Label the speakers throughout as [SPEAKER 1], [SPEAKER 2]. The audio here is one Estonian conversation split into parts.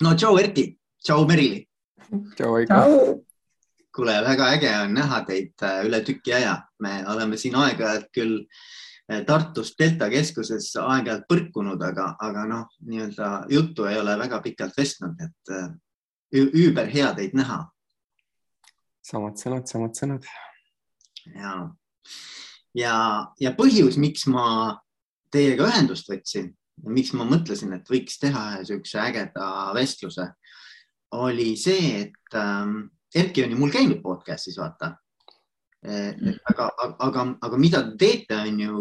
[SPEAKER 1] no tšau, Erki, tšau, Merili.
[SPEAKER 2] tšau, Heiko.
[SPEAKER 1] kuule, väga äge on näha teid äh, üle tüki aja. me oleme siin aeg-ajalt küll äh, Tartus Delta keskuses aeg-ajalt põrkunud, aga, aga noh, nii-öelda juttu ei ole väga pikalt vestnud, et äh, üüber hea teid näha.
[SPEAKER 2] samad sõnad, samad sõnad.
[SPEAKER 1] ja, ja, ja põhjus, miks ma teiega ühendust võtsin miks ma mõtlesin, et võiks teha ühe niisuguse ägeda vestluse, oli see, et ähm, Erki on ju mul käinud podcast'is, vaata. Mm.. aga, aga, aga mida te teete, on ju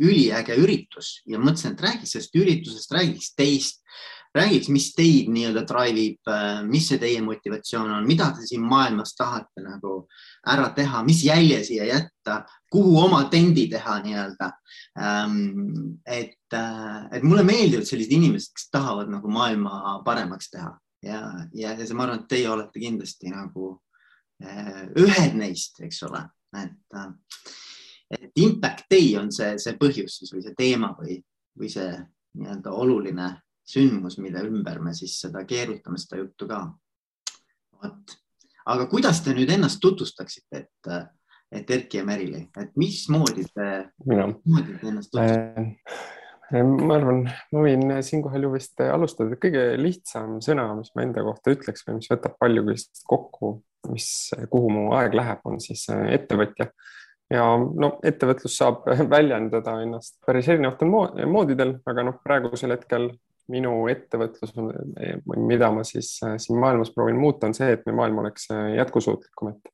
[SPEAKER 1] üliäge üritus. Ja mõtlesin, et räägiks sellest üritusest, räägiks teist, räägiks, mis teid nii-öelda drive ib, äh, mis see teie motivatsioon on, mida te siin maailmas tahate nagu ära teha, mis jälje siia jätta, kuhu oma tendi teha nii-öelda. Ähm, et, äh, et mulle meeldivad sellised inimesed, kes tahavad nagu maailma paremaks teha ja, ja, ja see, ma arvan, et teie olete kindlasti nagu äh, ühed neist, eks ole, et, et impact day on see, see põhjus siis või see teema või, või see nii-öelda oluline sündmus, mille ümber me siis seda keerutame, seda juttu ka. vot, aga kuidas te nüüd ennast tutvustaksite, et, et Erki ja Merili, et mismoodi te, mismoodi te ennast tutvustate?
[SPEAKER 2] Äh, ma arvan, ma võin siinkohal ju vist alustada, kõige lihtsam sõna, mis ma enda kohta ütleks või mis võtab palju kokku, mis, kuhu mu aeg läheb, on siis äh, ettevõtja ja no ettevõtlus saab väljendada ennast päris erinevatel moodidel, aga noh, praegusel hetkel minu ettevõtlus, mida ma siis äh, siin maailmas proovin muuta, on see, et meie maailm oleks äh, jätkusuutlikum, et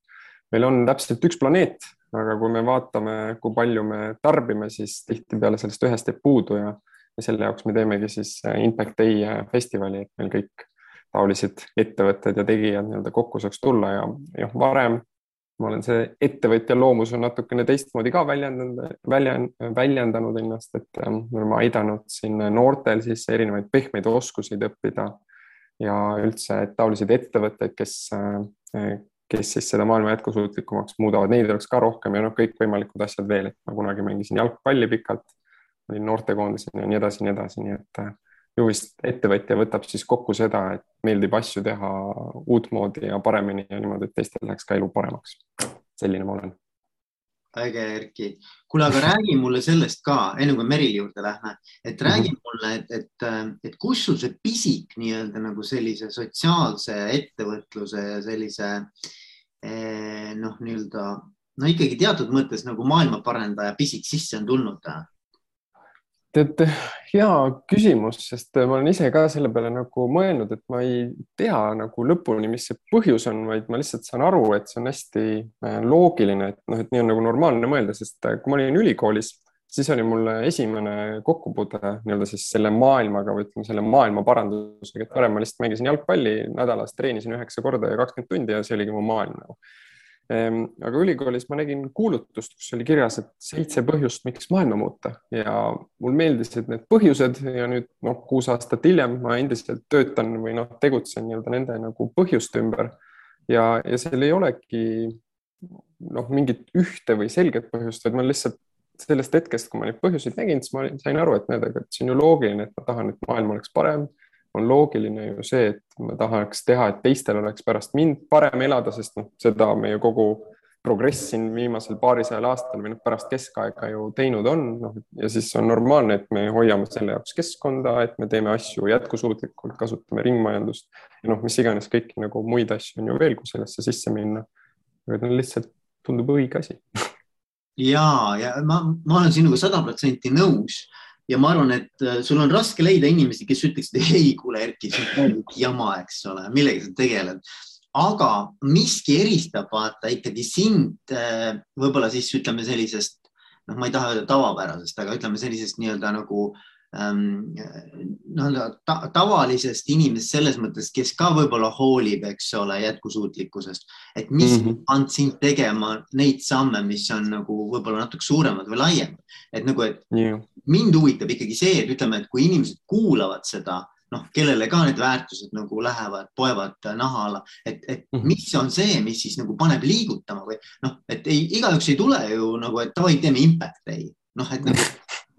[SPEAKER 2] meil on täpselt üks planeet, aga kui me vaatame, kui palju me tarbime, siis tihtipeale sellest ühest jääb puudu ja, ja selle jaoks me teemegi siis äh, Impact Day festivali, et meil kõik taolised ettevõtted ja tegijad nii-öelda kokku saaks tulla ja jah, varem ma olen see ettevõtja loomus on natukene teistmoodi ka väljendanud, väljend, väljendanud ennast, et ähm, me oleme aidanud siin noortel siis erinevaid pehmeid oskuseid õppida ja üldse et taoliseid ettevõtteid, kes, äh, kes siis seda maailma jätkusuutlikumaks muudavad, neid oleks ka rohkem ja noh, kõikvõimalikud asjad veel, et ma kunagi mängisin jalgpalli pikalt, olin noortekoondisena ja nii edasi, nii edasi, nii et äh, ju vist ettevõtja võtab siis kokku seda, et meeldib asju teha uutmoodi ja paremini ja niimoodi, et teistel läheks ka elu paremaks. selline ma olen.
[SPEAKER 1] äge, Erki. kuule, aga räägi mulle sellest ka, enne kui Merili juurde lähme, et räägi mm -hmm. mulle, et, et, et kus sul see pisik nii-öelda nagu sellise sotsiaalse ettevõtluse ja sellise eh, noh, nii-öelda no ikkagi teatud mõttes nagu maailmaparendaja pisik sisse on tulnud
[SPEAKER 2] tead, hea küsimus, sest ma olen ise ka selle peale nagu mõelnud, et ma ei tea nagu lõpuni, mis see põhjus on, vaid ma lihtsalt saan aru, et see on hästi äh, loogiline, et noh, et nii on nagu normaalne mõelda, sest äh, kui ma olin ülikoolis, siis oli mul esimene kokkupuude nii-öelda siis selle maailmaga või ütleme, selle maailma parandusega, et varem ma lihtsalt mängisin jalgpalli nädalas, treenisin üheksa korda ja kakskümmend tundi ja see oligi mu maailm nagu aga ülikoolis ma nägin kuulutust, kus oli kirjas, et seitse põhjust, miks maailma muuta. Ja mul meeldisid need põhjused ja nüüd noh, kuus aastat hiljem ma endiselt töötan või noh, tegutsen nii-öelda nende nagu põhjuste ümber. Ja, ja seal ei olegi noh, mingit ühte või selget põhjust, vaid ma lihtsalt sellest hetkest, kui ma neid põhjuseid nägin, siis ma sain aru, et näed, aga see on ju loogiline, et ma tahan, et maailm oleks parem on loogiline ju see, et ma tahaks teha, et teistel oleks pärast mind parem elada, sest noh, seda meie kogu progress siin viimasel paarisajal aastal või noh, pärast keskaega ju teinud on, noh ja siis on normaalne, et me hoiame selle jaoks keskkonda, et me teeme asju jätkusuutlikult, kasutame ringmajandust ja noh, mis iganes kõiki nagu muid asju on ju veel, kui sellesse sisse minna. aga ta lihtsalt tundub õige asi
[SPEAKER 1] ja, ja ma, ma olen sinuga sada protsenti nõus ja ma arvan, et äh, sul on raske leida inimesi, kes ütleksid, ei kuule, Erki, see on jama, eks ole, millega sa tegeled. aga miski eristab vaata ikkagi sind äh, võib-olla siis ütleme sellisest, noh, ma ei taha öelda tavapärasest, aga ütleme sellisest nii-öelda nagu äh, nii-öelda ta, tavalisest inimesest selles mõttes, kes ka võib-olla hoolib, eks ole, jätkusuutlikkusest, et mis mm -hmm. on sind tegema neid samme, mis on nagu võib-olla natuke suuremad või laiemad, et nagu, et yeah. mind huvitab ikkagi see, et ütleme, et kui inimesed kuulavad seda, noh, kellele ka need väärtused nagu lähevad, poevad naha alla, et, et mm -hmm. mis on see, mis siis nagu paneb liigutama või noh, et ei, igaüks ei tule ju nagu, et davai, teeme impact day, noh, et nagu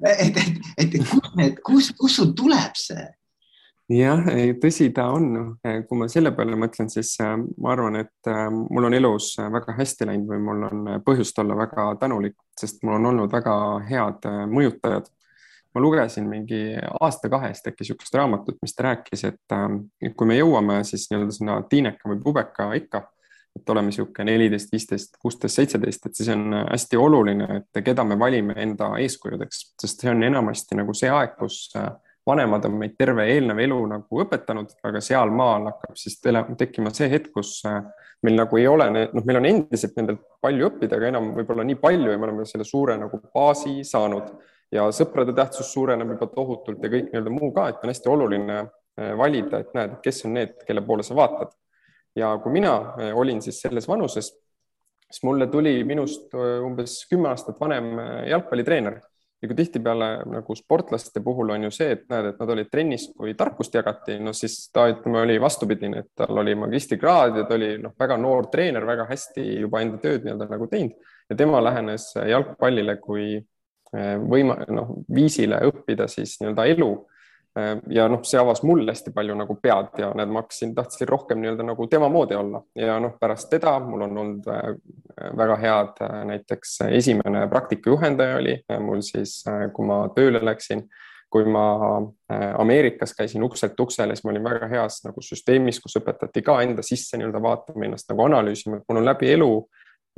[SPEAKER 1] et, et, et kus need, kus, kust sul tuleb see?
[SPEAKER 2] jah, tõsi ta on. kui ma selle peale mõtlen, siis äh, ma arvan, et äh, mul on elus väga hästi läinud või mul on põhjust olla väga tänulik, sest mul on olnud väga head mõjutajad. ma lugesin mingi aasta-kahe eest äkki niisugust raamatut, mis ta rääkis, et kui me jõuame siis nii-öelda sinna tiineka või pubeka ikka et oleme niisugune neliteist, viisteist, kuusteist, seitseteist, et siis on hästi oluline, et keda me valime enda eeskujudeks, sest see on enamasti nagu see aeg, kus äh, vanemad on meid terve eelnev elu nagu õpetanud, aga sealmaal hakkab siis tekkima see hetk, kus äh, meil nagu ei ole, noh, meil on endiselt nendelt palju õppida, aga enam võib-olla nii palju ja me oleme selle suure nagu baasi saanud. Ja sõprade tähtsus suureneb juba tohutult ja kõik nii-öelda muu ka, et on hästi oluline äh, valida, et näed, kes on need, kelle poole sa vaatad ja kui mina eh, olin siis selles vanuses, siis mulle tuli minust eh, umbes kümme aastat vanem eh, jalgpallitreener. Ja kui tihtipeale nagu sportlaste puhul on ju see, et näed, et nad olid trennis, kui tarkust jagati, no siis ta ütleme, oli vastupidine, et tal oli magistrikraad ja ta oli noh, väga noor treener, väga hästi juba enda tööd nii-öelda nagu teinud. Ja tema lähenes jalgpallile kui võima-, noh, viisile õppida siis nii-öelda elu ja noh, see avas mul hästi palju nagu pead ja näed, ma hakkasin, tahtsin rohkem nii-öelda nagu tema moodi olla. Ja noh, pärast teda mul on olnud äh, väga head, äh, näiteks esimene praktikajuhendaja oli mul siis, kui ma tööle läksin, kui ma Ameerikas käisin ukselt uksele, siis ma olin väga heas nagu süsteemis, kus õpetati ka enda sisse nii-öelda vaatama, ennast nagu analüüsima, et mul on läbi elu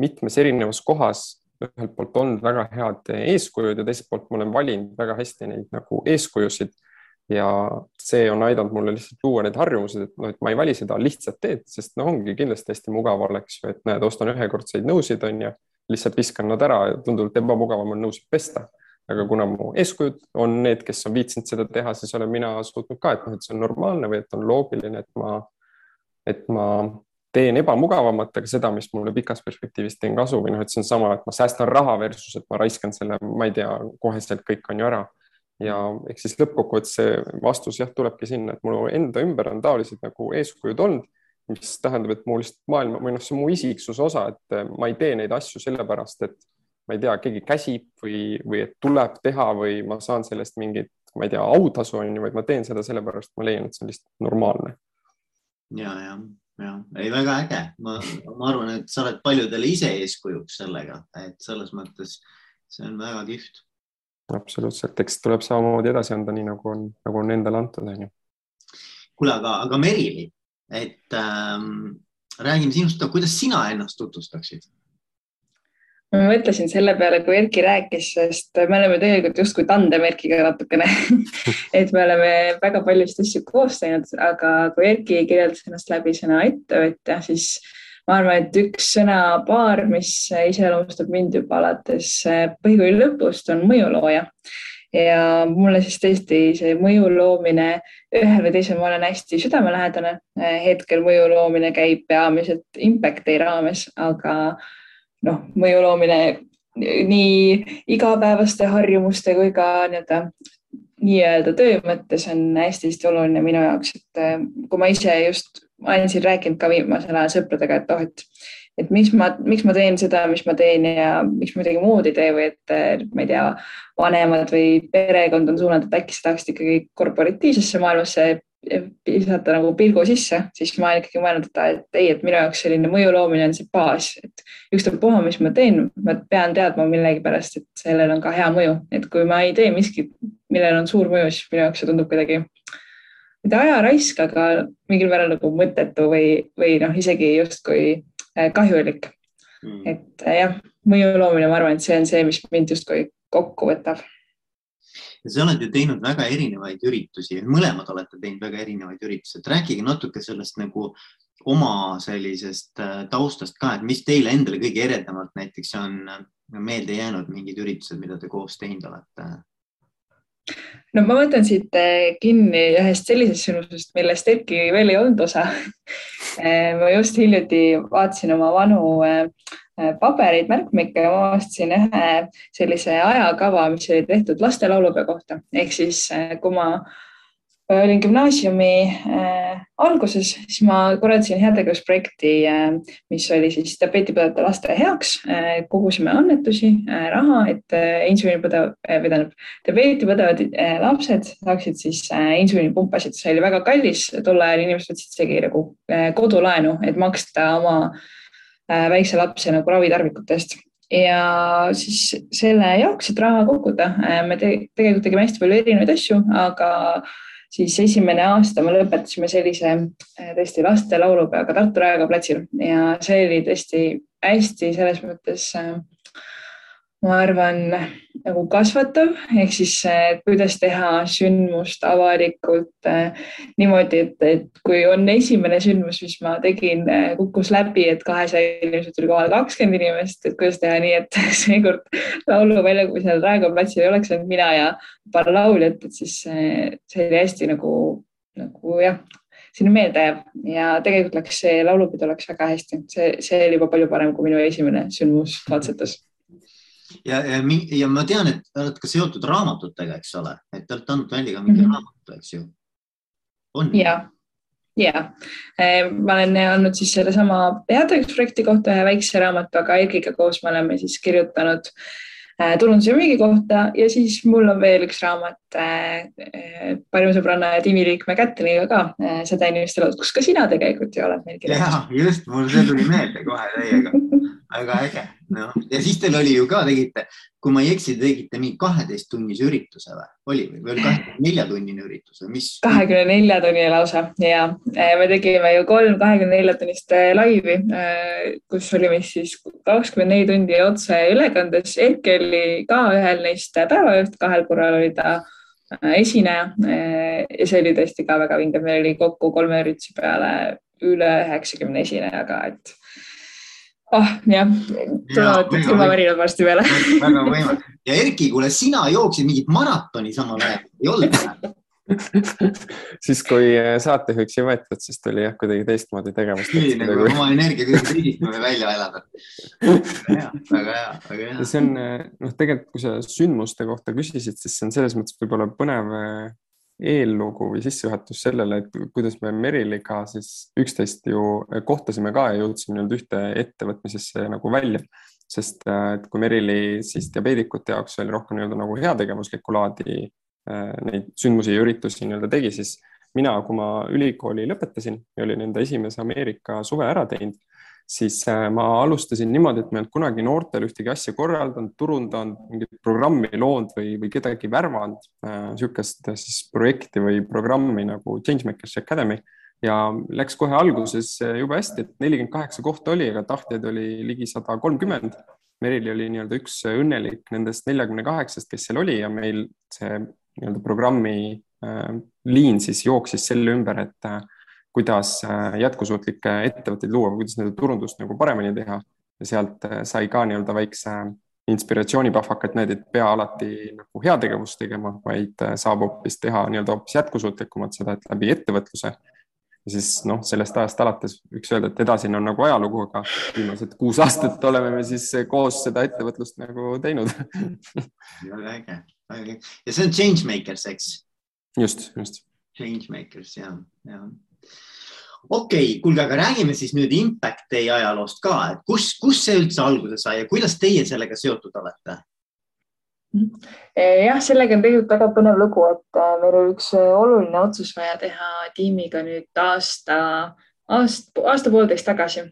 [SPEAKER 2] mitmes erinevas kohas ühelt poolt olnud väga head eeskujud ja teiselt poolt ma olen valinud väga hästi neid nagu eeskujusid ja see on aidanud mulle lihtsalt luua need harjumused, et noh, et ma ei vali seda lihtsat teed, sest noh, ongi kindlasti hästi mugav oleks ju, et näed, ostan ühekordseid nõusid, on ju, lihtsalt viskan nad ära ja tunduvalt ebamugavam on nõusid pesta. aga kuna mu eeskujud on need, kes on viitsinud seda teha, siis olen mina suutnud ka, et noh, et see on normaalne või et on loogiline, et ma, et ma teen ebamugavamat, aga seda, mis mulle pikas perspektiivis teen kasu või noh, et see on sama, et ma säästan raha versus, et ma raiskan selle, ma ei tea, koheselt kõik on ju ära ja ehk siis lõppkokkuvõttes see vastus jah, tulebki sinna, et mul enda ümber on taolised nagu eeskujud olnud, mis tähendab, et mu lihtsalt maailma või noh, see on mu isiksuse osa, et eh, ma ei tee neid asju sellepärast, et ma ei tea, keegi käsib või, või et tuleb teha või ma saan sellest mingit, ma ei tea, autasu on ju, vaid ma teen seda sellepärast, ma leian, et see on lihtsalt normaalne.
[SPEAKER 1] ja, ja, ja. Ei, väga äge, ma, ma arvan, et sa oled paljudele ise eeskujuks sellega, et selles mõttes see on väga kihvt
[SPEAKER 2] absoluutselt, eks tuleb samamoodi edasi anda, nii nagu on, nagu on endale antud, onju.
[SPEAKER 1] kuule, aga, aga Merili, et ähm, räägime sinust, kuidas sina ennast tutvustaksid?
[SPEAKER 3] ma mõtlesin selle peale, kui Erki rääkis, sest me oleme tegelikult justkui tandem Erkiga natukene et me oleme väga paljusid asju koos teinud, aga kui Erki kirjeldas ennast läbi sõna ettevõtja, siis ma arvan, et üks sõnapaar, mis iseloomustab mind juba alates eh, põhikooli lõpust, on mõjulooja. ja mulle siis tõesti see mõju loomine ühel või teisel moel on hästi südamelähedane. Eh, hetkel mõju loomine käib peamiselt Impacti raames, aga noh, mõju loomine nii igapäevaste harjumuste kui ka nii-öelda nii-öelda töö mõttes on hästi-hästi oluline minu jaoks, et eh, kui ma ise just ma olen siin rääkinud ka viimasel ajal sõpradega, et oh, et, et miks ma, miks ma teen seda, mis ma teen ja miks ma midagi muud ei tee või et ma ei tea, vanemad või perekond on suunatud, äkki sa tahaksid ikkagi korporatiivsesse maailmasse visata nagu pilgu sisse, siis ma olen ikkagi mõelnud, et ei, et minu jaoks selline mõju loomine on see baas, et ükstapuha, mis ma teen, ma pean teadma millegipärast, et sellel on ka hea mõju, et kui ma ei tee miskit, millel on suur mõju, siis minu jaoks see tundub kuidagi mitte ajaraisk, aga mingil määral nagu mõttetu või, või noh, isegi justkui äh, kahjulik. Mm.. et äh, jah, mõju loomine, ma arvan, et see on see, mis mind justkui kokku võtab.
[SPEAKER 1] ja sa oled ju teinud väga erinevaid üritusi, mõlemad olete teinud väga erinevaid üritusi, et rääkige natuke sellest nagu oma sellisest äh, taustast ka, et mis teile endale kõige eredamalt näiteks on meelde jäänud, mingid üritused, mida te koos teinud olete
[SPEAKER 3] no ma võtan siit eh, kinni ühest sellisest sündmusest, millest Erki veel ei olnud osa. Eh, ma just hiljuti vaatasin oma vanu eh, pabereid, märkmikke ja ma avastasin ühe sellise ajakava, mis oli tehtud laste laulupeo kohta. Ehk siis kui ma olin gümnaasiumi äh, alguses, siis ma korraldasin heategevusprojekti äh,, mis oli siis diabeetipõdevate laste heaks äh,. kogusime annetusi äh,, raha, et äh, insuliinipõdev äh,, või tähendab, diabeeti põdevad äh, lapsed saaksid siis äh, insuliinipumpasid. see oli väga kallis, tol ajal inimesed võtsid isegi nagu äh, kodulaenu, et maksta oma äh, väikse lapse nagu ravitarvikute eest ja siis selle jaoks, et raha koguda, äh, me te tegelikult tegime hästi palju erinevaid asju, aga siis esimene aasta me lõpetasime sellise äh, tõesti laste laulupeoga Tartu Raekoja platsil ja see oli tõesti hästi selles mõttes äh, ma arvan, nagu kasvatav. Ehk siis kuidas teha sündmust avalikult äh, niimoodi, et, et kui on esimene sündmus, mis ma tegin, äh, kukkus läbi, et kahesaja inimesed tuli kohale kakskümmend inimest, et kuidas teha nii, et seekord lauluväljakul seal Raekoja platsil ei oleks ainult mina ja paar lauljat, et siis see oli hästi nagu, nagu jah, sinna meelde jääb. Ja tegelikult läks see laulupidu läks väga hästi, see, see oli juba palju parem kui minu esimene sündmus katsetus
[SPEAKER 1] ja, ja, ja ma tean, et oled ka seotud raamatutega, eks ole, et te olete andnud välja ka mingi mm -hmm. raamatu, eks ju?
[SPEAKER 3] ja, ja. Ma olen andnud siis sellesama heategevusprojekti kohta ühe väikse raamatu, aga Erkiga koos me oleme siis kirjutanud äh, turunduse ja müügi kohta. Ja siis mul on veel üks raamat äh, äh parima sõbranna ja tiimiliikme Kätliniga ka. Äh,, seda inimeste elud, kus ka sina tegelikult ju oled meil
[SPEAKER 1] kirjutatud. ja just, mul see tuli meelde kohe täiega. Väga äge, noh ja siis teil oli ju ka, tegite, kui ma ei eksi, tegite mingi kaheteisttunnise ürituse või? Oli või, oli kahekümne nelja tunnine üritus või mis?
[SPEAKER 3] kahekümne nelja tunnine lausa ja eh, me tegime ju kolm kahekümne nelja tunnist eh, laivi, eh, kus olime siis kakskümmend neli tundi otseülekandes. Erki oli ka ühel neist päevajuht, kahel korral oli ta esineja ja see oli tõesti ka väga vinge, meil oli kokku kolme ürituse peale üle üheksakümne esinejaga, et oh jah, tulevad silmavärinad varsti peale.
[SPEAKER 1] väga võimas ja Erki, kuule, sina jooksid mingit maratoni samal ajal, ei olnud või?
[SPEAKER 2] siis, kui äh, saatejuhiks ei võetud, siis tuli jah, kuidagi teistmoodi tegevust.
[SPEAKER 1] tuli nagu kui... oma energia kuidagi teisiti välja elada. väga hea, väga hea, väga hea.
[SPEAKER 2] see on äh, noh, tegelikult kui sa sündmuste kohta küsisid, siis see on selles mõttes võib-olla põnev äh, eellugu või sissejuhatus sellele, et kuidas me Meriliga siis üksteist ju kohtasime ka ja jõudsime nii-öelda ühte ettevõtmisesse nagu välja. sest äh, et kui Merili siis diabeedikute jaoks oli rohkem nii-öelda nagu heategevuslikku laadi äh, neid sündmusi ja üritusi nii-öelda tegi, siis mina, kui ma ülikooli lõpetasin ja olin enda esimese Ameerika suve ära teinud siis äh, ma alustasin niimoodi, et ma ei olnud kunagi noortele ühtegi asja korraldanud, turundanud, mingit programmi loonud või, või kedagi värvanud äh,, niisugust äh, siis projekti või programmi nagu Changemakers Academy ja läks kohe alguses äh, jube hästi, et nelikümmend kaheksa kohta oli, aga tahtjaid oli ligi sada kolmkümmend. Merili oli nii-öelda üks õnnelik nendest neljakümne kaheksast, kes seal oli ja meil see nii-öelda programmi äh, liin siis jooksis selle ümber, et äh, kuidas äh, jätkusuutlikke ettevõtteid luua, kuidas nende turundust nagu paremini teha ja sealt äh, sai ka nii-öelda väikse inspiratsioonipahvaka, et näed, et pea alati nagu heategevust tegema, vaid äh, saab hoopis teha nii-öelda hoopis jätkusuutlikumat seda, et läbi ettevõtluse. ja siis noh, sellest ajast alates võiks öelda, et edasine on nagu ajalugu, aga viimased kuus aastat oleme me siis koos seda ettevõtlust nagu teinud
[SPEAKER 1] väga äge, väga äge ja see on Changemakers, eks?
[SPEAKER 2] just, just.
[SPEAKER 1] Changemakers ja, ja okei okay,, kuulge, aga räägime siis nüüd Impact Day ajaloost ka, et kus, kus see üldse alguse sai ja kuidas teie sellega seotud olete?
[SPEAKER 3] jah, sellega on tegelikult väga põnev lugu, et äh, meil oli üks äh, oluline otsus vaja teha tiimiga nüüd aasta, aasta, aasta-poolteist tagasi.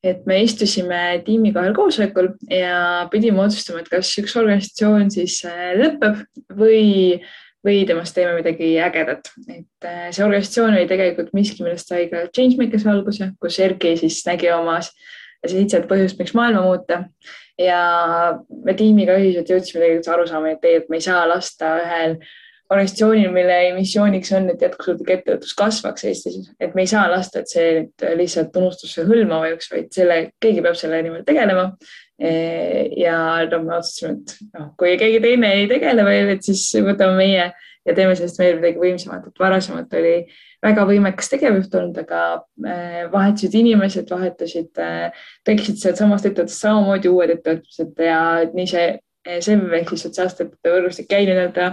[SPEAKER 3] et me istusime tiimiga ühel koosolekul ja pidime otsustama, et kas üks organisatsioon siis lõpeb või või temast teeme midagi ägedat. et äh, see organisatsioon oli tegelikult miski, millest sai ka Changemakers alguse, kus Erki siis nägi omas seitset põhjust, miks maailma muuta. ja me tiimiga ühiselt jõudsime tegelikult arusaama, et ei, et me ei saa lasta ühel organisatsioonil, mille missiooniks on, et jätkusuutlik ettevõtlus kasvaks Eestis, et me ei saa lasta, et see lihtsalt unustusse hõlma vajuks, vaid selle, keegi peab selle nimel tegelema ja no me otsustasime, et noh, kui keegi teine ei tegele veel, et siis võtame meie ja teeme sellest veel midagi võimsamat, et varasemalt oli väga võimekas tegevjuht olnud, aga äh, vahetusid inimesed, vahetusid, äh, tekkisid sealtsamast ettevõttest samamoodi uued ettevõtmised ja nii see SEV ehk siis sotsiaalsete võrgustik jäi nii-öelda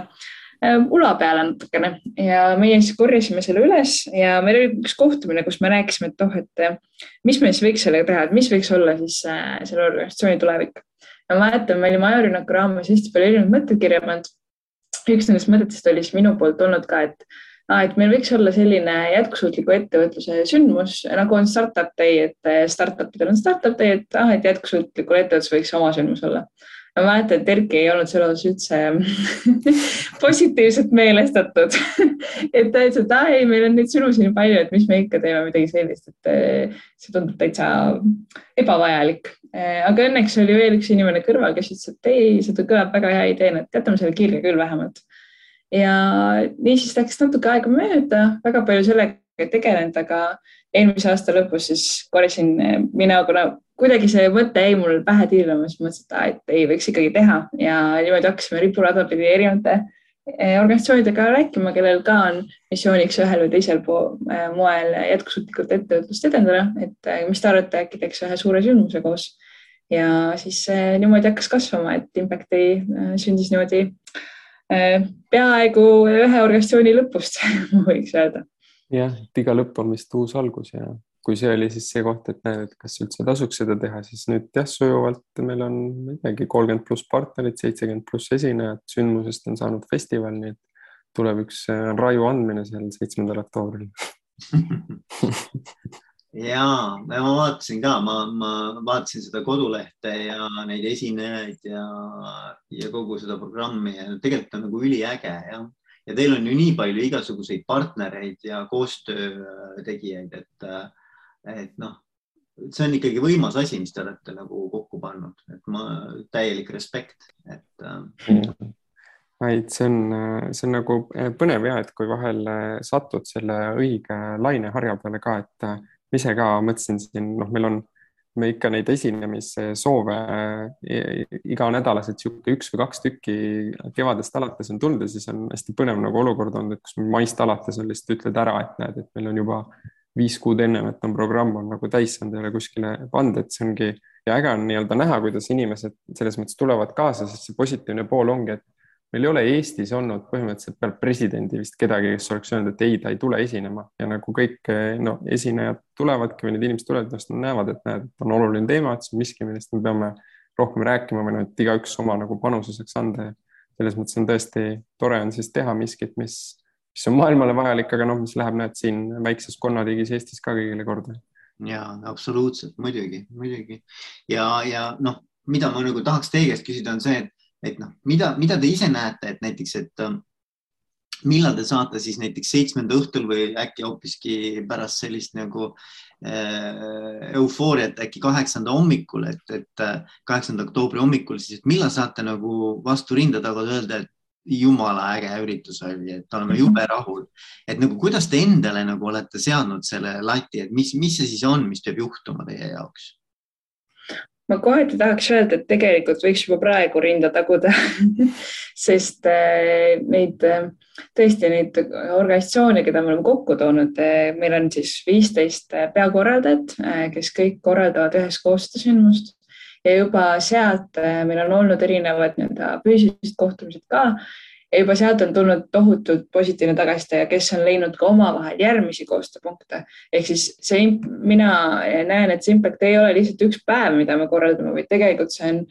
[SPEAKER 3] ula peale natukene ja meie siis korjasime selle üles ja meil oli üks kohtumine, kus me rääkisime, et oh, et mis me siis võiks sellega teha, et mis võiks olla siis selle organisatsiooni tulevik. ma mäletan, me olime ajarünnaku raames hästi palju erinevaid mõtteid kirja pannud. üks nendest mõtetest oli siis minu poolt olnud ka, et ah,, et meil võiks olla selline jätkusuutliku ettevõtluse sündmus nagu on startup day, et startup idel on startup day, et ah, et jätkusuutlikul ettevõtlusel võiks oma sündmus olla ma mäletan, et Erki ei olnud selle osas üldse positiivselt meelestatud et ta ütles, et aa ei, meil on neid sündmusi nii palju, et mis me ikka teeme midagi sellist, et eh, see tundub täitsa ebavajalik. Eh, aga õnneks oli veel üks inimene kõrval, kes ütles, et ei, see kõlab väga hea ideena, et jätame selle kirja küll vähemalt. ja niisiis läks natuke aega mööda, väga palju sellega tegelenud, aga eelmise aasta lõpus siis korjasin eh, mina, kuna kuidagi see mõte jäi mul pähe tiirlema, siis mõtlesin, et, et ei võiks ikkagi teha ja niimoodi hakkasime ripurada pidi erinevate eh, organisatsioonidega rääkima, kellel ka on missiooniks ühel või teisel eh, moel jätkusuutlikult ettevõtlust edendada, et eh, mis te arvate, äkki teeks ühe suure sündmuse koos. ja siis niimoodi hakkas kasvama, et Impacti sündis niimoodi peaaegu ühe organisatsiooni lõpust võiks öelda.
[SPEAKER 2] jah, et iga lõpp on vist uus algus ja kui see oli siis see koht, et näed, et kas üldse tasuks seda teha, siis nüüd jah, sujuvalt meil on midagi kolmkümmend pluss partnerit, seitsekümmend pluss esinejat, sündmusest on saanud festival, nii et tuleb üks äh, raju andmine seal seitsmendal oktoobril
[SPEAKER 1] ja ma vaatasin ka, ma, ma vaatasin seda kodulehte ja neid esinejaid ja, ja kogu seda programmi ja tegelikult on nagu üliäge jah. ja teil on ju nii palju igasuguseid partnereid ja koostöö tegijaid, et et noh, see on ikkagi võimas asi, mis te olete nagu kokku pannud, et ma täielik respekt, et äh....
[SPEAKER 2] vaid see on, see on nagu põnev ja et kui vahel satud selle õige laineharja peale ka, et ma ise ka mõtlesin siin, noh, meil on me ikka neid esinemissoove iganädalaselt sihuke üks või kaks tükki kevadest alates on tulnud ja siis on hästi põnev nagu olukord olnud, et kus maist alates on lihtsalt ütled ära, et näed, et meil on juba viis kuud ennem, et on programm on nagu täis saanud, ei ole kuskile pannud, et see ongi ja äge on nii-öelda näha, kuidas inimesed selles mõttes tulevad kaasa, sest see positiivne pool ongi, et meil ei ole Eestis olnud põhimõtteliselt peale presidendi vist kedagi, kes oleks öelnud, et ei, ta ei tule esinema. Ja nagu kõik no esinejad tulevadki või need inimesed tulevad, sest nad näevad, et näed, et on oluline teema, et see on miski, millest me peame rohkem rääkima või noh, et igaüks oma nagu panuse saaks anda. Ja selles mõttes on tõesti tore on siis teha miskit, mis mis on maailmale vajalik, aga noh, mis läheb, näed siin väikses konnatiigis Eestis ka kõigile korda.
[SPEAKER 1] ja absoluutselt, muidugi, muidugi ja, ja noh, mida ma nagu tahaks teie käest küsida, on see, et, et noh, mida, mida te ise näete, et näiteks, et ähm, millal te saate siis näiteks seitsmenda õhtul või äkki hoopiski pärast sellist nagu äh, eufooriat äkki kaheksanda hommikul, et, et äh, kaheksanda oktoobri hommikul siis, et millal saate nagu vastu rinda tagada öelda, et jumala äge üritus oli, et oleme mhm. jube rahul. et nagu, kuidas te endale nagu olete seadnud selle lati, et mis, mis see siis on, mis peab juhtuma teie jaoks?
[SPEAKER 3] ma kohati tahaks öelda, et tegelikult võiks juba praegu rinda taguda sest äh, neid äh, tõesti neid organisatsioone, keda me oleme kokku toonud, äh, meil on siis viisteist peakorraldajat, kes kõik korraldavad üheskoos seda sündmust ja juba sealt äh, meil on olnud erinevad nii-öelda füüsilised kohtumised ka ja juba sealt on tulnud tohutult positiivne tagasiside kes on leidnud ka omavahel järgmisi koostööpunkte. ehk siis see, mina näen, et see impact ei ole lihtsalt üks päev, mida me korraldame, vaid tegelikult see on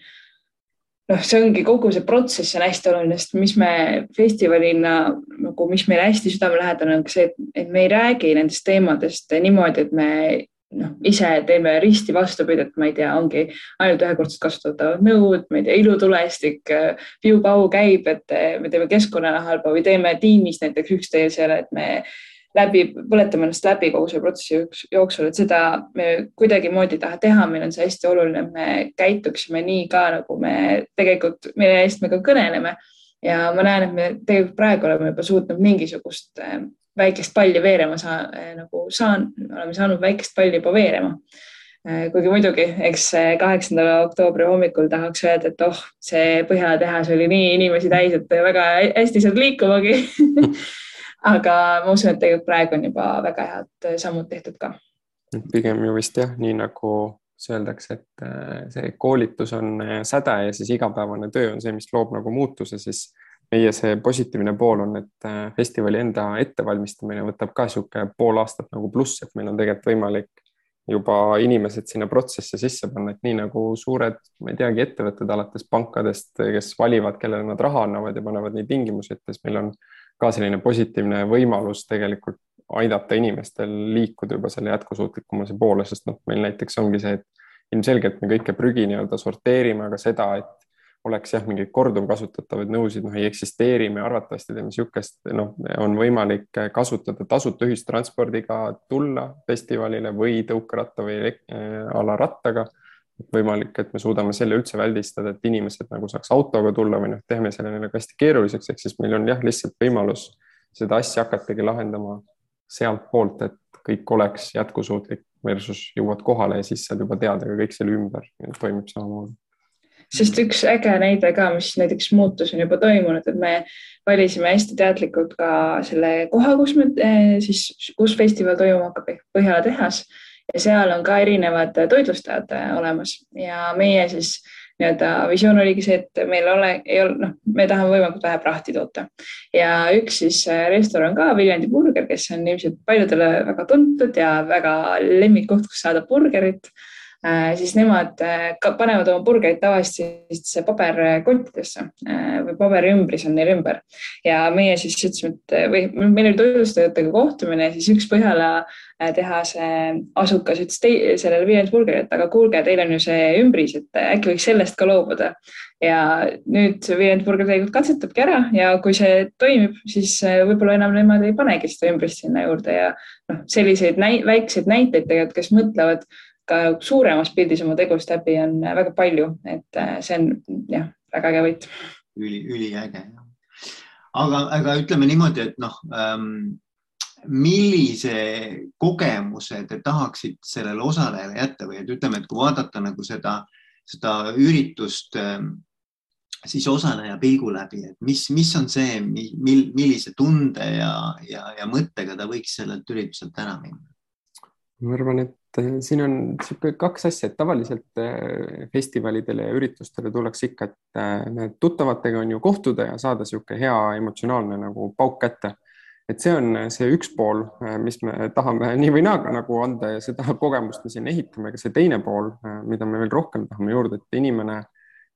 [SPEAKER 3] noh, see ongi kogu see protsess on hästi oluline, sest mis me festivalina nagu, mis meile hästi südamelähedane on ka see, et me ei räägi nendest teemadest niimoodi, et me noh, ise teeme risti vastupidi, et ma ei tea, ongi ainult ühekordselt kasutatavad nõud, ma ei tea, ilutulestik, piu-pau käib, et me teeme keskkonnale halba või teeme tiimis näiteks üksteisele, et me läbi, põletame ennast läbi kogu selle protsessi jooksul, et seda me kuidagimoodi ei taha teha, meil on see hästi oluline, et me käituksime nii ka, nagu me tegelikult, mille eest me ka kõneleme. ja ma näen, et me tegelikult praegu oleme juba suutnud mingisugust väikest palli veerema saa, eh, nagu saan, oleme saanud väikest palli juba veerema. Eh, kuigi muidugi, eks kaheksanda oktoobri hommikul tahaks öelda, et oh, see Põhjala tehas oli nii inimesi täis, et väga hästi saad liikumagi aga ma usun, et tegelikult praegu on juba väga head sammud tehtud ka.
[SPEAKER 2] pigem ju vist jah, nii nagu öeldakse, et eh, see koolitus on säde ja siis igapäevane töö on see, mis loob nagu muutuse, siis meie see positiivne pool on, et äh, festivali enda ettevalmistamine võtab ka niisugune pool aastat nagu pluss, et meil on tegelikult võimalik juba inimesed sinna protsessi sisse panna, et nii nagu suured, ma ei teagi, ettevõtted alates pankadest, kes valivad, kellele nad raha annavad ja panevad neid tingimusi ette, siis meil on ka selline positiivne võimalus tegelikult aidata inimestel liikuda juba selle jätkusuutlikumuse poole, sest noh, meil näiteks ongi see, et ilmselgelt me kõike prügi nii-öelda sorteerime, aga seda, et oleks jah, mingeid korduvkasutatavaid nõusid, noh ei eksisteeri, me arvatavasti teeme niisugust, noh, on võimalik kasutada tasuta ühistranspordiga tulla festivalile või tõukeratta või äh, ala rattaga. võimalik, et me suudame selle üldse väldistada, et inimesed nagu saaks autoga tulla või noh, teeme selle neile hästi keeruliseks, ehk siis meil on jah, lihtsalt võimalus seda asja hakatagi lahendama sealtpoolt, et kõik oleks jätkusuutlik versus jõuad kohale ja siis saad juba teada ka kõik selle ümber toimib samamoodi
[SPEAKER 3] sest üks äge näide ka, mis näiteks muutus on juba toimunud, et me valisime hästi teadlikult ka selle koha, kus me eh, siis, kus festival toimuma hakkab ehk Põhjala tehas. Ja seal on ka erinevad toitlustajad eh, olemas. Ja meie siis nii-öelda visioon oligi see, et meil ole, ei ole, noh, me tahame võimalikult vähe prahti toota. Ja üks siis eh, restoran ka, Viljandi Burger, kes on ilmselt paljudele väga tuntud ja väga lemmikkoht, kus saada burgerit siis nemad äh, panevad oma burgerid tavaliselt paberkottidesse äh, või paberiümbris on neil ümber. Ja meie siis ütlesime, et või meil oli toitlustajatega kohtumine, siis üks Põhjala tehase asukas ütles sellele Viljandi burgerile, et aga kuulge, teil on ju see ümbris, et äkki võiks sellest ka loobuda. Ja nüüd Viljandi burger tegelikult katsetabki ära ja kui see toimib, siis võib-olla enam nemad ei panegi seda ümbrist sinna juurde ja noh, selliseid näi väikseid näiteid tegelikult, kes mõtlevad ka suuremas pildis oma tegust läbi on väga palju, et äh, see on jah, väga äge võit.
[SPEAKER 1] üli, üliäge. aga, aga ütleme niimoodi, et noh ähm, millise kogemuse te tahaksite sellele osalejale jätta või et ütleme, et kui vaadata nagu seda, seda üritust ähm, siis osaleja pilgu läbi, et mis, mis on see, mil, millise tunde ja, ja, ja mõttega ta võiks sellelt ürituselt ära minna?
[SPEAKER 2] ma arvan, et Eh, siin on niisugune kaks asja, et tavaliselt eh, festivalidele ja üritustele tullakse ikka, et eh, tuttavatega on ju kohtuda ja saada niisugune hea emotsionaalne nagu pauk kätte. et see on see üks pool, mis me tahame nii või naa nagu anda ja seda kogemust me siin ehitame, aga see teine pool, mida me veel rohkem tahame juurde, et inimene,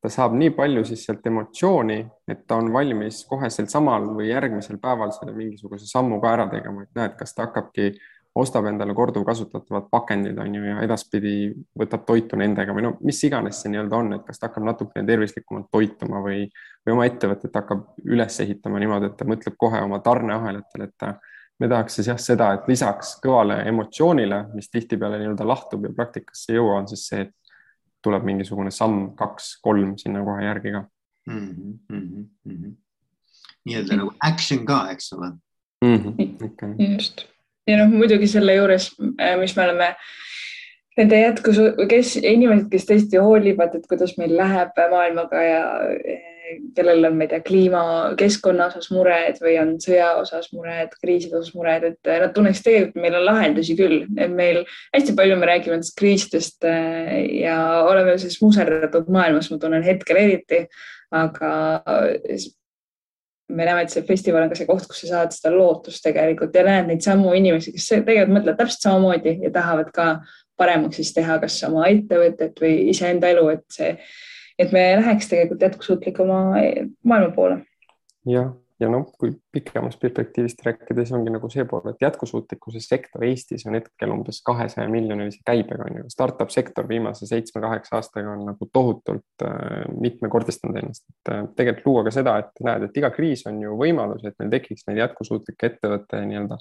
[SPEAKER 2] ta saab nii palju siis sealt emotsiooni, et ta on valmis kohe sel samal või järgmisel päeval selle mingisuguse sammu ka ära tegema, et näed, kas ta hakkabki ostab endale korduvkasutatavad pakendid, on ju, ja edaspidi võtab toitu nendega või no mis iganes see nii-öelda on, et kas ta hakkab natukene tervislikumalt toituma või, või oma ettevõtet hakkab üles ehitama niimoodi, et ta mõtleb kohe oma tarneahelatele, et ta, me tahaks siis jah, seda, et lisaks kõvale emotsioonile, mis tihtipeale nii-öelda lahtub ja praktikasse ei jõua, on siis see, et tuleb mingisugune samm, kaks, kolm sinna kohe järgi ka mm. -hmm,
[SPEAKER 1] mm -hmm. nii-öelda nagu action ka, eks ole
[SPEAKER 2] mm. -hmm, okay.
[SPEAKER 3] just ja noh, muidugi selle juures, äh, mis me oleme nende jätkus, kes inimesed, kes tõesti hoolivad, et kuidas meil läheb maailmaga ja äh, kellel on, ma ei tea, kliima, keskkonna osas mured või on sõja osas mured, kriiside osas mured, et äh, nad tunneks tegelikult, meil on lahendusi küll, et meil hästi palju me räägime nendest kriisidest ja oleme selles muserdatud maailmas, ma tunnen hetkel eriti, aga me näeme, et see festival on ka see koht, kus sa saad seda lootust tegelikult ja näed neid samu inimesi, kes tegelikult mõtlevad täpselt samamoodi ja tahavad ka paremaks siis teha, kas oma ettevõtet või iseenda elu, et see, et me läheks tegelikult jätkusuutlikuma maailma poole.
[SPEAKER 2] jah, ja noh, kui pikemast perspektiivist rääkida, siis ongi nagu see pool, et jätkusuutlikkuse sektor Eestis on hetkel umbes kahesaja miljonilise käibega on ju. Startup sektor viimase seitsme-kaheksa aastaga on nagu tohutult äh, mitmekordistanud ennast, et äh, tegelikult luua ka seda, et näed, et iga kriis on ju võimalus, et meil tekiks neid jätkusuutlikke ettevõtte nii-öelda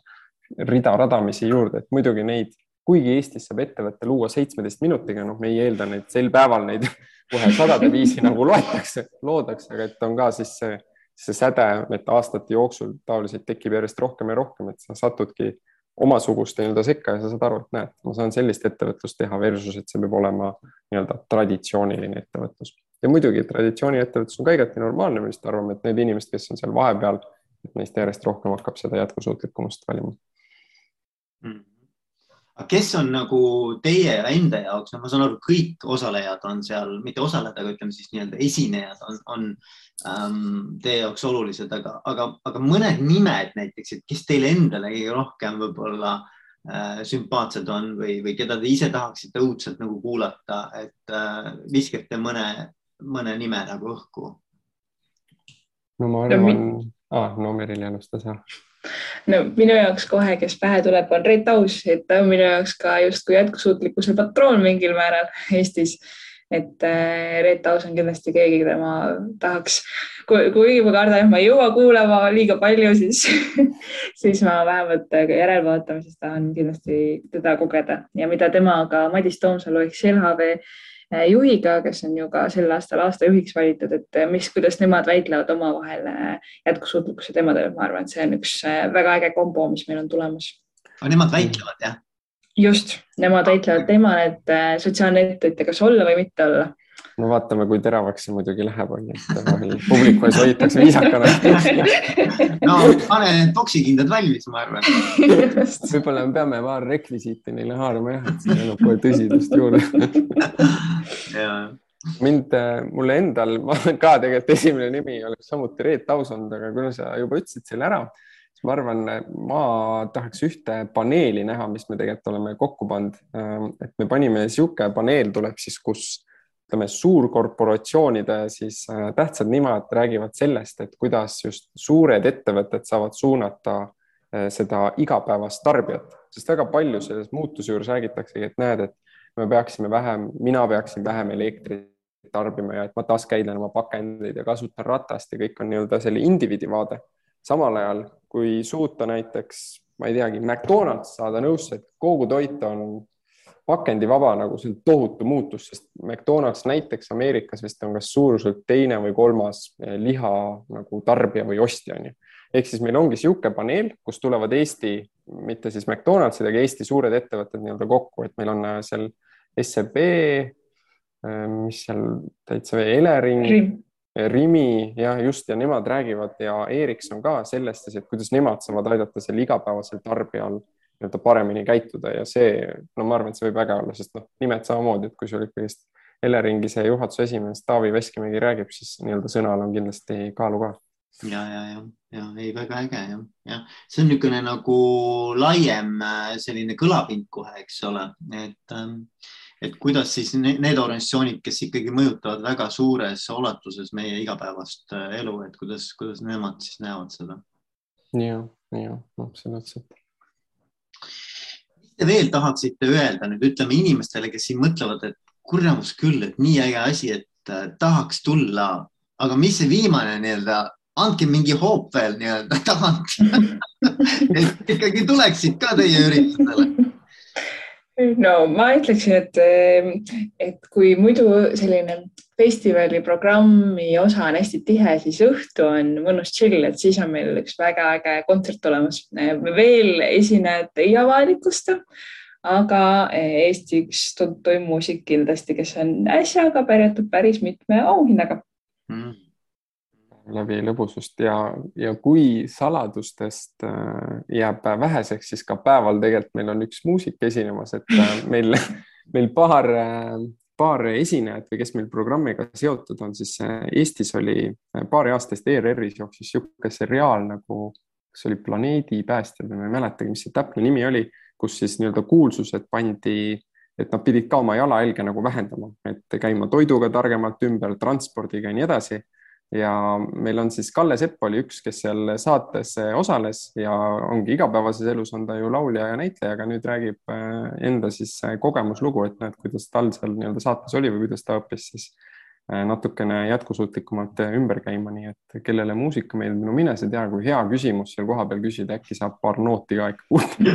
[SPEAKER 2] rida radamisi juurde, et muidugi neid, kuigi Eestis saab ettevõtte luua seitsmeteist minutiga, noh, me ei eelda neid sel päeval neid kohe sadade viisi nagu loetakse, loodakse, aga et on ka siis see see säde, et aastate jooksul taoliselt tekib järjest rohkem ja rohkem, et sa satudki omasuguste nii-öelda sekka ja sa saad aru, et näed, ma saan sellist ettevõtlust teha versus, et see peab olema nii-öelda traditsiooniline ettevõtlus. ja muidugi traditsiooniettevõtlus on ka igati normaalne, me vist arvame, et need inimesed, kes on seal vahepeal, neist järjest rohkem hakkab seda jätkusuutlikkumust valima
[SPEAKER 1] mm.. Kes on nagu teie enda jaoks, no ma saan aru, kõik osalejad on seal, mitte osalejad, aga ütleme siis nii-öelda esinejad on, on ähm, teie jaoks olulised, aga, aga, aga mõned nimed näiteks, et kes teile endale kõige rohkem võib-olla äh, sümpaatsed on või, või keda te ise tahaksite õudselt nagu kuulata, et äh, viskate mõne, mõne nime nagu õhku?
[SPEAKER 2] no ma arvan no,, ah, no Merili alustas jah
[SPEAKER 3] no minu jaoks kohe, kes pähe tuleb, on Reet Aus, et ta on minu jaoks ka justkui jätkusuutlikkuse patroon mingil määral Eestis. Et äh, Reet Aus on kindlasti keegi, keda ma tahaks, kuigi ma kardan, et ma ei jõua kuulama liiga palju, siis siis ma vähemalt järelvaatamises tahan kindlasti teda kogeda. Ja mida temaga Madis Toomsalu ehk LHV juhiga, kes on ju ka sel aastal aastajuhiks valitud, et äh, mis, kuidas nemad väitlevad omavahel jätkusuutlikkuse teemadel, ma arvan, et see on üks väga äge kombo, mis meil on tulemas.
[SPEAKER 1] aga nemad väitlevad jah?
[SPEAKER 3] just, nemad väitlevad teemal, et sotsiaalne ettevõtja, kas olla või mitte olla.
[SPEAKER 2] No vaatame, kui teravaks see muidugi läheb, on ju, et vahel publiku ees hoitakse viisakana
[SPEAKER 1] no pane need poksikindad valmis, ma arvan.
[SPEAKER 2] võib-olla me peame paar rekvisiiti neile haarama jah, et siin annab kohe tõsidust juurde mind, äh, mulle endal, ma olen ka tegelikult esimene nimi oleks samuti Reet Aus olnud, aga kuna sa juba ütlesid selle ära ma arvan, ma tahaks ühte paneeli näha, mis me tegelikult oleme kokku pannud. Ähm, et me panime niisugune paneel tuleb siis, kus ütleme, suurkorporatsioonide siis äh, tähtsad nimed räägivad sellest, et kuidas just suured ettevõtted saavad suunata äh, seda igapäevast tarbijat, sest väga palju selles muutuse juures räägitaksegi, et näed, et me peaksime vähem, mina peaksin vähem elektrit tarbima ja et ma taaskäidlen oma pakendeid ja kasutan ratast ja kõik on nii-öelda selle indiviidi vaade. samal ajal kui suuta näiteks, ma ei teagi, McDonalds saada nõusse, et kogu toit on pakendivaba, nagu see on tohutu muutus, sest McDonalds näiteks Ameerikas vist on kas suuruselt teine või kolmas eh, liha nagu tarbija või ostja on ju. ehk siis meil ongi niisugune paneel, kus tulevad Eesti, mitte siis McDonaldsid, aga Eesti suured ettevõtted nii-öelda kokku, et meil on äh, seal SEB, äh, mis seal täitsa veel, Elering Rimi jah, just ja nemad räägivad ja Ericsson ka sellest, et kuidas nemad saavad aidata sel igapäevasel tarbijal nii-öelda paremini käituda ja see, no ma arvan, et see võib äge olla, sest noh, nimed samamoodi, et kui sul ikkagist Eleringi see juhatuse esimees Taavi Veskimägi räägib, siis nii-öelda sõnal on kindlasti kaalu ka.
[SPEAKER 1] ja, ja, ja, ja ei, väga äge jah, jah, see on niisugune nagu laiem äh, selline kõlapind kohe, eks ole, et ähm, et kuidas siis need organisatsioonid, kes ikkagi mõjutavad väga suures ulatuses meie igapäevast äh, elu, et kuidas, kuidas nemad siis näevad seda?
[SPEAKER 2] ja, ja absoluutselt.
[SPEAKER 1] Te veel tahaksite öelda nüüd ütleme inimestele, kes siin mõtlevad, et kuramus küll, et nii äge asi, et äh, tahaks tulla, aga mis see viimane nii-öelda, andke mingi hoop veel nii-öelda tagant. Et ikkagi tuleksid ka teie üritusele
[SPEAKER 3] no ma ütleksin, et, et kui muidu selline festivali programmi osa on hästi tihe, siis õhtu on mõnus chill, et siis on meil üks väga äge kontsert olemas. veel esinejad ei avalikusta, aga Eesti üks tuntuim muusik kindlasti, kes on äsja ka pärjatud päris mitme auhinnaga. Mm.
[SPEAKER 2] Läbi lõbusust. Ja, ja kui saladustest äh, jääb väheseks, siis ka päeval tegelikult meil on üks muusik esinemas, et äh, meil, meil paar, paar esinejat või kes meil programmiga seotud on, siis Eestis oli paari aasta eest ERR-is jooksis niisugune seriaal nagu, kas oli Planeedi päästjad või ma ei mäletagi, mis see täpne nimi oli, kus siis nii-öelda kuulsused pandi et nad pidid ka oma jalajälge nagu vähendama, et käima toiduga targemalt ümber, transpordiga ja nii edasi ja meil on siis Kalle Sepp oli üks, kes seal saates eh, osales ja ongi igapäevases elus on ta ju laulja ja näitleja, aga nüüd räägib eh, enda siis eh, kogemuslugu, et näed, kuidas tal seal nii-öelda saates oli või kuidas ta õppis siis natukene jätkusuutlikumalt ümber käima, nii et kellele muusika meeldib, no mine sa tea, kui hea küsimus seal kohapeal küsida, äkki saab paar nooti ka ikka kuulda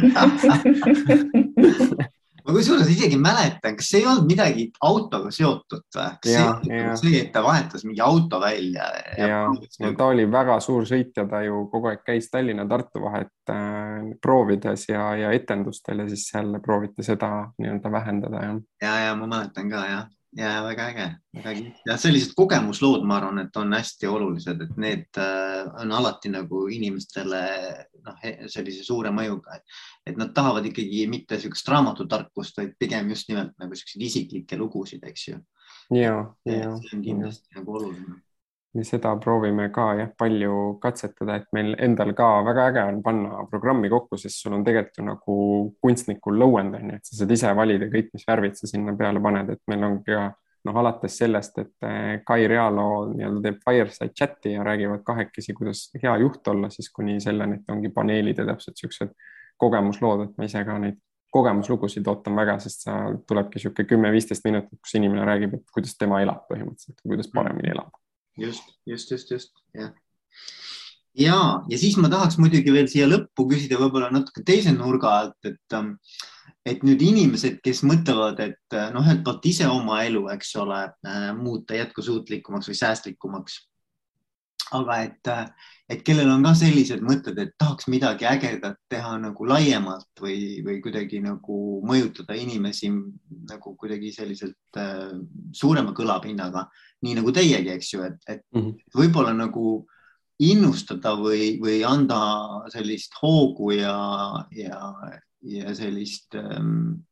[SPEAKER 1] ma kusjuures isegi mäletan, kas see ei olnud midagi autoga seotud või? kas ja, see oli see, et ta vahetas mingi auto välja?
[SPEAKER 2] ja, ja, ja ta oli väga suur sõitja, ta ju kogu aeg käis Tallinna-Tartu vahet äh, proovides ja, ja etendustel ja siis seal prooviti seda nii-öelda vähendada.
[SPEAKER 1] ja, ja ma mäletan ka jah ja väga äge, väga äge ja sellised kogemuslood, ma arvan, et on hästi olulised, et need äh, on alati nagu inimestele noh, sellise suure mõjuga, et nad tahavad ikkagi mitte niisugust raamatutarkust, vaid pigem just nimelt nagu siukseid isiklikke lugusid, eks ju.
[SPEAKER 2] ja, ja.
[SPEAKER 1] see on kindlasti ja. nagu oluline
[SPEAKER 2] seda proovime ka jah, palju katsetada, et meil endal ka väga äge on panna programmi kokku, sest sul on tegelikult ju nagu kunstnikul lõuend on ju, et sa saad ise valida kõik, mis värvid sa sinna peale paned, et meil on ka noh, alates sellest, et eh, Kai Realo nii-öelda teeb fireside chat'i ja räägivad kahekesi, kuidas hea juht olla, siis kuni selleni, et ongi paneelid ja täpselt siuksed kogemuslood, et ma ise ka neid kogemuslugusid ootan väga, sest sa tulebki niisugune kümme-viisteist minutit, kus inimene räägib, et kuidas tema elab põhimõtteliselt, kuidas paremini elab
[SPEAKER 1] just, just, just, just jah. ja, ja siis ma tahaks muidugi veel siia lõppu küsida võib-olla natuke teise nurga alt, et, ähm, et nüüd inimesed, kes mõtlevad, et äh, noh, ühelt poolt ise oma elu, eks ole, äh, muuta jätkusuutlikumaks või säästlikumaks. Aga et, äh, et kellel on ka sellised mõtted, et tahaks midagi ägedat teha nagu laiemalt või, või kuidagi nagu mõjutada inimesi nagu kuidagi selliselt äh, suurema kõlapinnaga nii nagu teiegi, eks ju, et, et mm -hmm. võib-olla nagu innustada või, või anda sellist hoogu ja, ja, ja sellist ähm,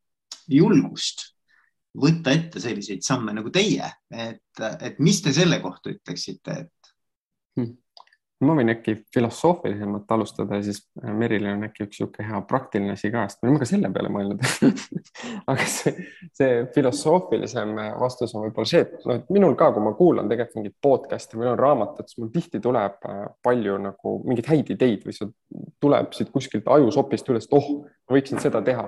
[SPEAKER 1] julgust võtta ette selliseid samme nagu teie, et, et mis te selle kohta ütleksite, et?
[SPEAKER 2] Ma võin äkki filosoofilisemalt alustada siis äh, Merilil on äkki üks niisugune hea praktiline asi ka, sest me oleme ka selle peale mõelnud. Aga see, see filosoofilisem vastus on võib-olla see, et noh, et minul ka, kui ma kuulan tegelikult mingit podcast'i või on raamatut, siis mul tihti tuleb äh, palju nagu mingeid häid ideid või see tuleb siit kuskilt ajusopist üles, et oh, ma võiksin seda teha.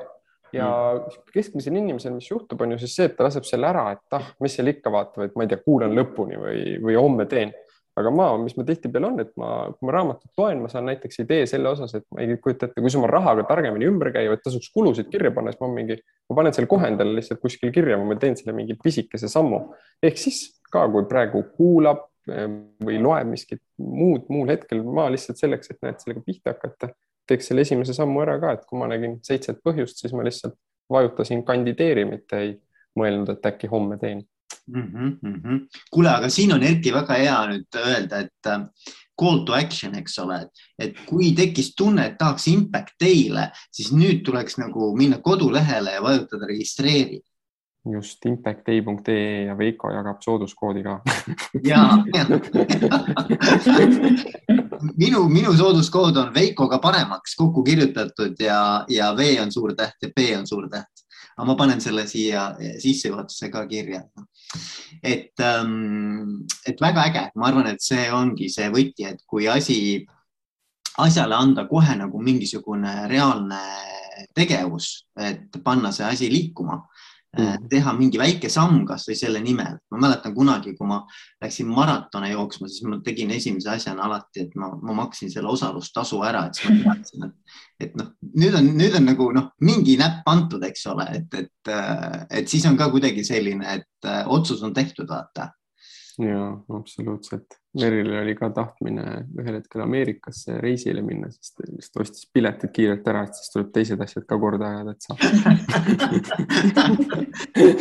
[SPEAKER 2] Ja mm. keskmisel inimesel, mis juhtub, on ju siis see, et ta laseb selle ära, et ah, mis seal ikka vaata, et ma ei tea, kuulan lõpuni või, või homme teen aga ma, mis ma tihtipeale on, et ma, kui ma raamatut loen, ma saan näiteks idee selle osas, et ma ei kujuta ette, kui sa oma rahaga targemini ümber käia, et tasuks kulusid kirja panna, siis ma mingi, ma panen selle kohe endale lihtsalt kuskil kirja, ma teen selle mingi pisikese sammu. ehk siis ka, kui praegu kuulab ehm, või loeb miskit muud, muul hetkel, ma lihtsalt selleks, et näed sellega pihta hakata, teeks selle esimese sammu ära ka, et kui ma nägin seitset põhjust, siis ma lihtsalt vajutasin kandideeri, mitte ei mõelnud, et äkki homme teen
[SPEAKER 1] mm. -hmm, mm -hmm. kuule, aga siin on Erki väga hea nüüd öelda, et äh, call to action, eks ole, et kui tekkis tunne, et tahaks impact teile, siis nüüd tuleks nagu minna kodulehele ja vajutada registreeri
[SPEAKER 2] just impactday.ee ja Veiko jagab sooduskoodi ka
[SPEAKER 1] ja, ja. minu, minu sooduskood on Veikoga paremaks kokku kirjutatud ja, ja V on suur täht ja P on suur täht aga ma panen selle siia sissejuhatuse ka kirja. et, ähm, et väga äge, ma arvan, et see ongi see võti, et kui asi, asjale anda kohe nagu mingisugune reaalne tegevus, et panna see asi liikuma. Teha mingi väike samm kasvõi selle nimel. ma mäletan kunagi, kui ma läksin maratone jooksma, siis ma tegin esimese asjana alati, et ma, ma maksin selle osalustasu ära, et siis ma teadsin, et, et noh, nüüd on, nüüd on nagu noh, mingi näpp antud, eks ole, et, et, et siis on ka kuidagi selline, et otsus on tehtud, vaata
[SPEAKER 2] ja absoluutselt. Meril oli ka tahtmine ühel hetkel Ameerikasse reisile minna, sest ta lihtsalt ostis piletid kiirelt ära, et siis tuleb teised asjad ka korda ajada, et saab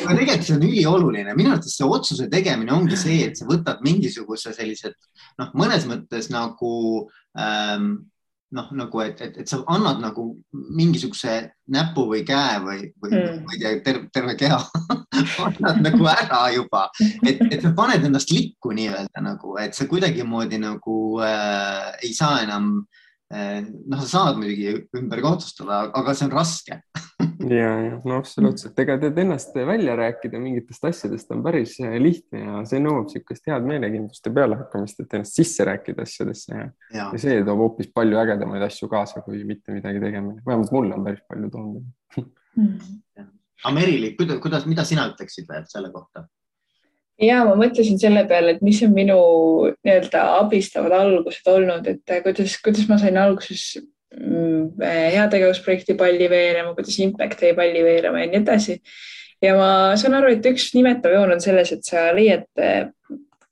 [SPEAKER 1] aga tegelikult see on ülioluline, minu arvates see otsuse tegemine ongi see, et sa võtad mingisuguse sellised noh, mõnes mõttes nagu ähm, noh, nagu et, et, et sa annad nagu mingisuguse näpu või käe või, või mm. ma ei tea, terve, terve keha annad nagu ära juba, et, et sa paned ennast likku nii-öelda nagu, et sa kuidagimoodi nagu äh, ei saa enam äh, noh, sa saad muidugi ümber ka otsustada, aga see on raske.
[SPEAKER 2] Ja, ja. No absoluutselt, ega tead ennast välja rääkida mingitest asjadest on päris eh, lihtne ja see nõuab niisugust head meelekindlust ja pealehakkamist, et ennast sisse rääkida asjadesse ja, ja. ja see toob hoopis palju ägedamaid asju kaasa, kui mitte midagi tegemine, vähemalt mulle on päris palju toonud.
[SPEAKER 1] Mm.. aga Merili, kuidas, kuidas, mida sina ütleksid veel selle kohta?
[SPEAKER 3] Ja ma mõtlesin selle peale, et mis on minu nii-öelda abistavad algused olnud, et äh, kuidas, kuidas ma sain alguses mm, äh, heategevusprojekti palli veerema, kuidas Impact jäi palli veerema ja nii edasi. ja ma saan aru, et üks nimetav joon on selles, et sa leiad äh,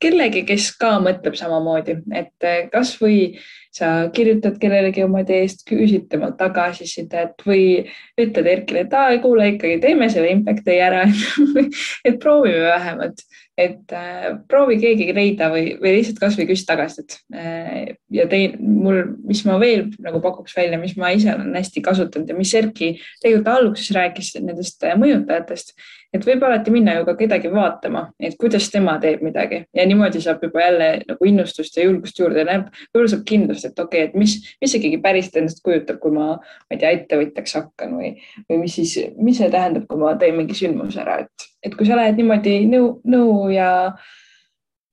[SPEAKER 3] kellegi, kes ka mõtleb samamoodi, et kasvõi sa kirjutad kellelegi oma ideest, küsid temalt tagasisidet või ütled Erkile, et aa, kuule ikkagi teeme selle impact day ära et proovime vähemalt, et äh, proovi keegi leida või, või lihtsalt kasvõi küsi tagasisidet äh,. ja tein, mul, mis ma veel nagu pakuks välja, mis ma ise olen hästi kasutanud ja mis Erki tegelikult alguses rääkis nendest äh, mõjutajatest et võib alati minna ju ka kedagi vaatama, et kuidas tema teeb midagi. Ja niimoodi saab juba jälle nagu innustust ja julgust juurde, näeb, võib-olla saab kindlust, et okei okay,, et mis, mis ikkagi päriselt endast kujutab, kui ma, ma ei tea, ettevõtjaks hakkan või, või mis siis, mis see tähendab, kui ma teen mingi sündmuse ära, et, et kui sa lähed niimoodi nõu, nõu ja,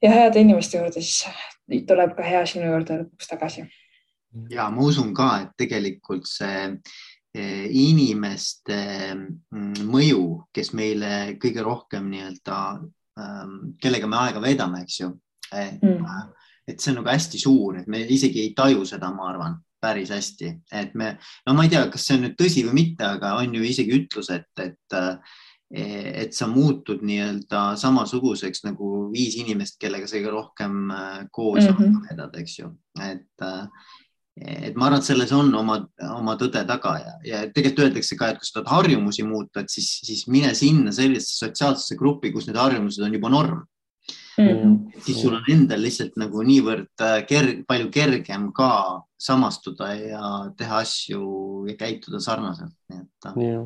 [SPEAKER 3] ja heade inimeste juurde, siis tuleb ka hea sinu juurde lõpuks tagasi.
[SPEAKER 1] ja ma usun ka, et tegelikult see inimeste mm, mõju, kes meile kõige rohkem nii-öelda, ähm, kellega me aega veedame, eks ju. et mm., et see on nagu hästi suur, et me isegi ei taju seda, ma arvan, päris hästi, et me, no ma ei tea, kas see on nüüd tõsi või mitte, aga on ju isegi ütlus, et, et äh, et sa muutud nii-öelda samasuguseks nagu viis inimest, kellega sa kõige rohkem äh, koos mm -hmm. vedad, eks ju, et et ma arvan, et selles on oma, oma tõde taga ja, ja tegelikult öeldakse ka, et kui sa tahad harjumusi muuta, et siis, siis mine sinna sellisesse sotsiaalsesse gruppi, kus need harjumused on juba norm mm. siis sul on endal lihtsalt nagu niivõrd äh, kerg, palju kergem ka samastuda ja teha asju ja käituda sarnaselt, nii et.
[SPEAKER 2] ja,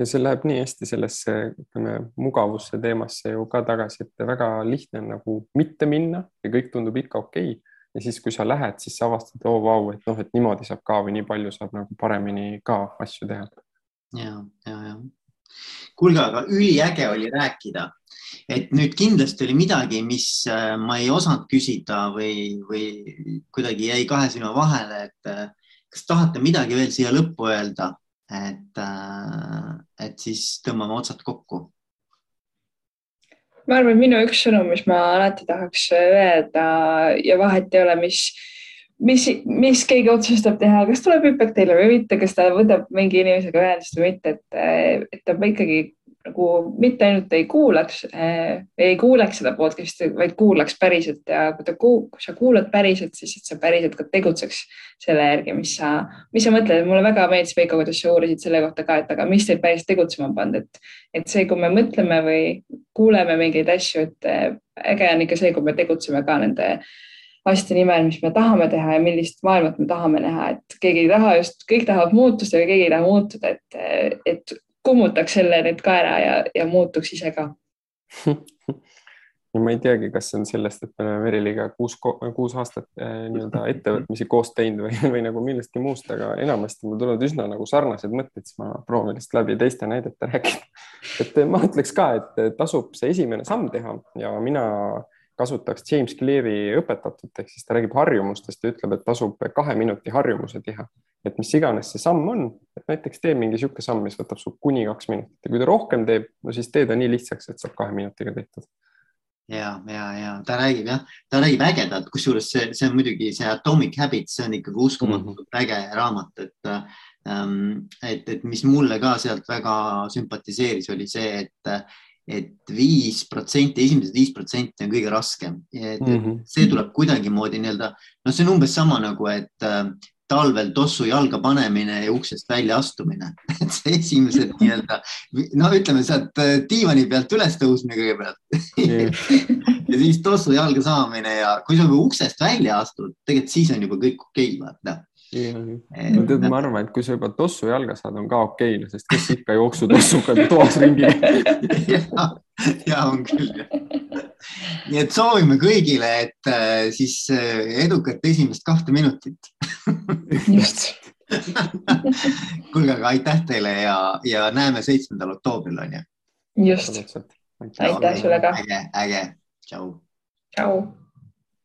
[SPEAKER 2] ja see läheb nii hästi sellesse, ütleme mugavusse teemasse ju ka tagasi, et väga lihtne on nagu mitte minna ja kõik tundub ikka okei okay ja siis, kui sa lähed, siis sa avastad, oo oh, vau, et noh, et niimoodi saab ka või nii palju saab nagu paremini ka asju teha.
[SPEAKER 1] ja, ja, ja. kuulge, aga üliäge oli rääkida, et nüüd kindlasti oli midagi, mis äh, ma ei osanud küsida või, või kuidagi jäi kahe silma vahele, et äh, kas tahate midagi veel siia lõppu öelda, et, äh, et siis tõmbame otsad kokku
[SPEAKER 3] ma arvan, et minu üks sõnum, mis ma alati tahaks öelda ja vahet ei ole, mis, mis, mis keegi otsustab teha, kas tuleb hüppek teile või mitte, kas ta võtab mingi inimesega ühendust või mitte, et, et ta ikkagi nagu mitte ainult ei kuulaks äh,, ei kuuleks seda podcast'i, vaid kuulaks päriselt ja kui ta, kui sa kuulad päriselt, siis et sa päriselt ka tegutseks selle järgi, mis sa, mis sa mõtled. mulle väga meeldis, Veiko, kuidas sa uurisid selle kohta ka, et aga mis teid päris tegutsema pannud, et, et see, kui me mõtleme või kuuleme mingeid asju, et äh, äge on ikka see, kui me tegutseme ka nende asjade nimel, mis me tahame teha ja millist maailmat me tahame näha, et keegi ei taha just, kõik tahavad muutust, aga keegi ei taha muutuda, et, et kummutaks selle nüüd ka ära ja, ja muutuks ise ka
[SPEAKER 2] ja ma ei teagi, kas see on sellest, et me oleme Veriliga kuus, kuus aastat eh, nii-öelda ettevõtmisi koos teinud või, või nagu millestki muust, aga enamasti mul tulevad üsna nagu sarnased mõtted, siis ma proovin lihtsalt läbi teiste näidete rääkida. et ma ütleks ka, et tasub see esimene samm teha ja mina kasutaks James Cleary õpetatut, ehk siis ta räägib harjumustest ja ütleb, et tasub kahe minuti harjumuse teha et mis iganes see samm on, et näiteks tee mingi niisugune samm, mis võtab sul kuni kaks minutit ja kui ta rohkem teeb, no siis tee ta nii lihtsaks, et saab kahe minutiga tehtud.
[SPEAKER 1] ja, ja, ja ta räägib jah, ta räägib ägedalt, kusjuures see, see on muidugi see Atomic Habits, see on ikkagi uskumatult mm -hmm. äge raamat, et ähm, et, et mis mulle ka sealt väga sümpatiseeris, oli see, et et viis protsenti, esimesed viis protsenti on kõige raskem. Mm -hmm. see tuleb kuidagimoodi nii-öelda, no see on umbes sama nagu, et talvel tossu jalga panemine ja uksest välja astumine. Et see esimesed nii-öelda, no ütleme sealt äh, diivani pealt üles tõusmine kõigepealt. Ja siis tossu jalga saamine ja kui sa juba uksest välja astud, tegelikult siis on juba kõik okei okay,, vaata
[SPEAKER 2] no tead, ma arvan, et kui sa juba tossu jalga saad, on ka okei sest kes ikka jooksutossuga toas ringi
[SPEAKER 1] ja, on küll. nii et soovime kõigile, et äh, siis äh, edukat esimest kahte minutit
[SPEAKER 3] just
[SPEAKER 1] kuulge, aga aitäh teile ja, ja näeme seitsmendal oktoobril on ju.
[SPEAKER 3] just. aitäh sulle ka.
[SPEAKER 1] äge, äge, tšau.
[SPEAKER 3] tšau.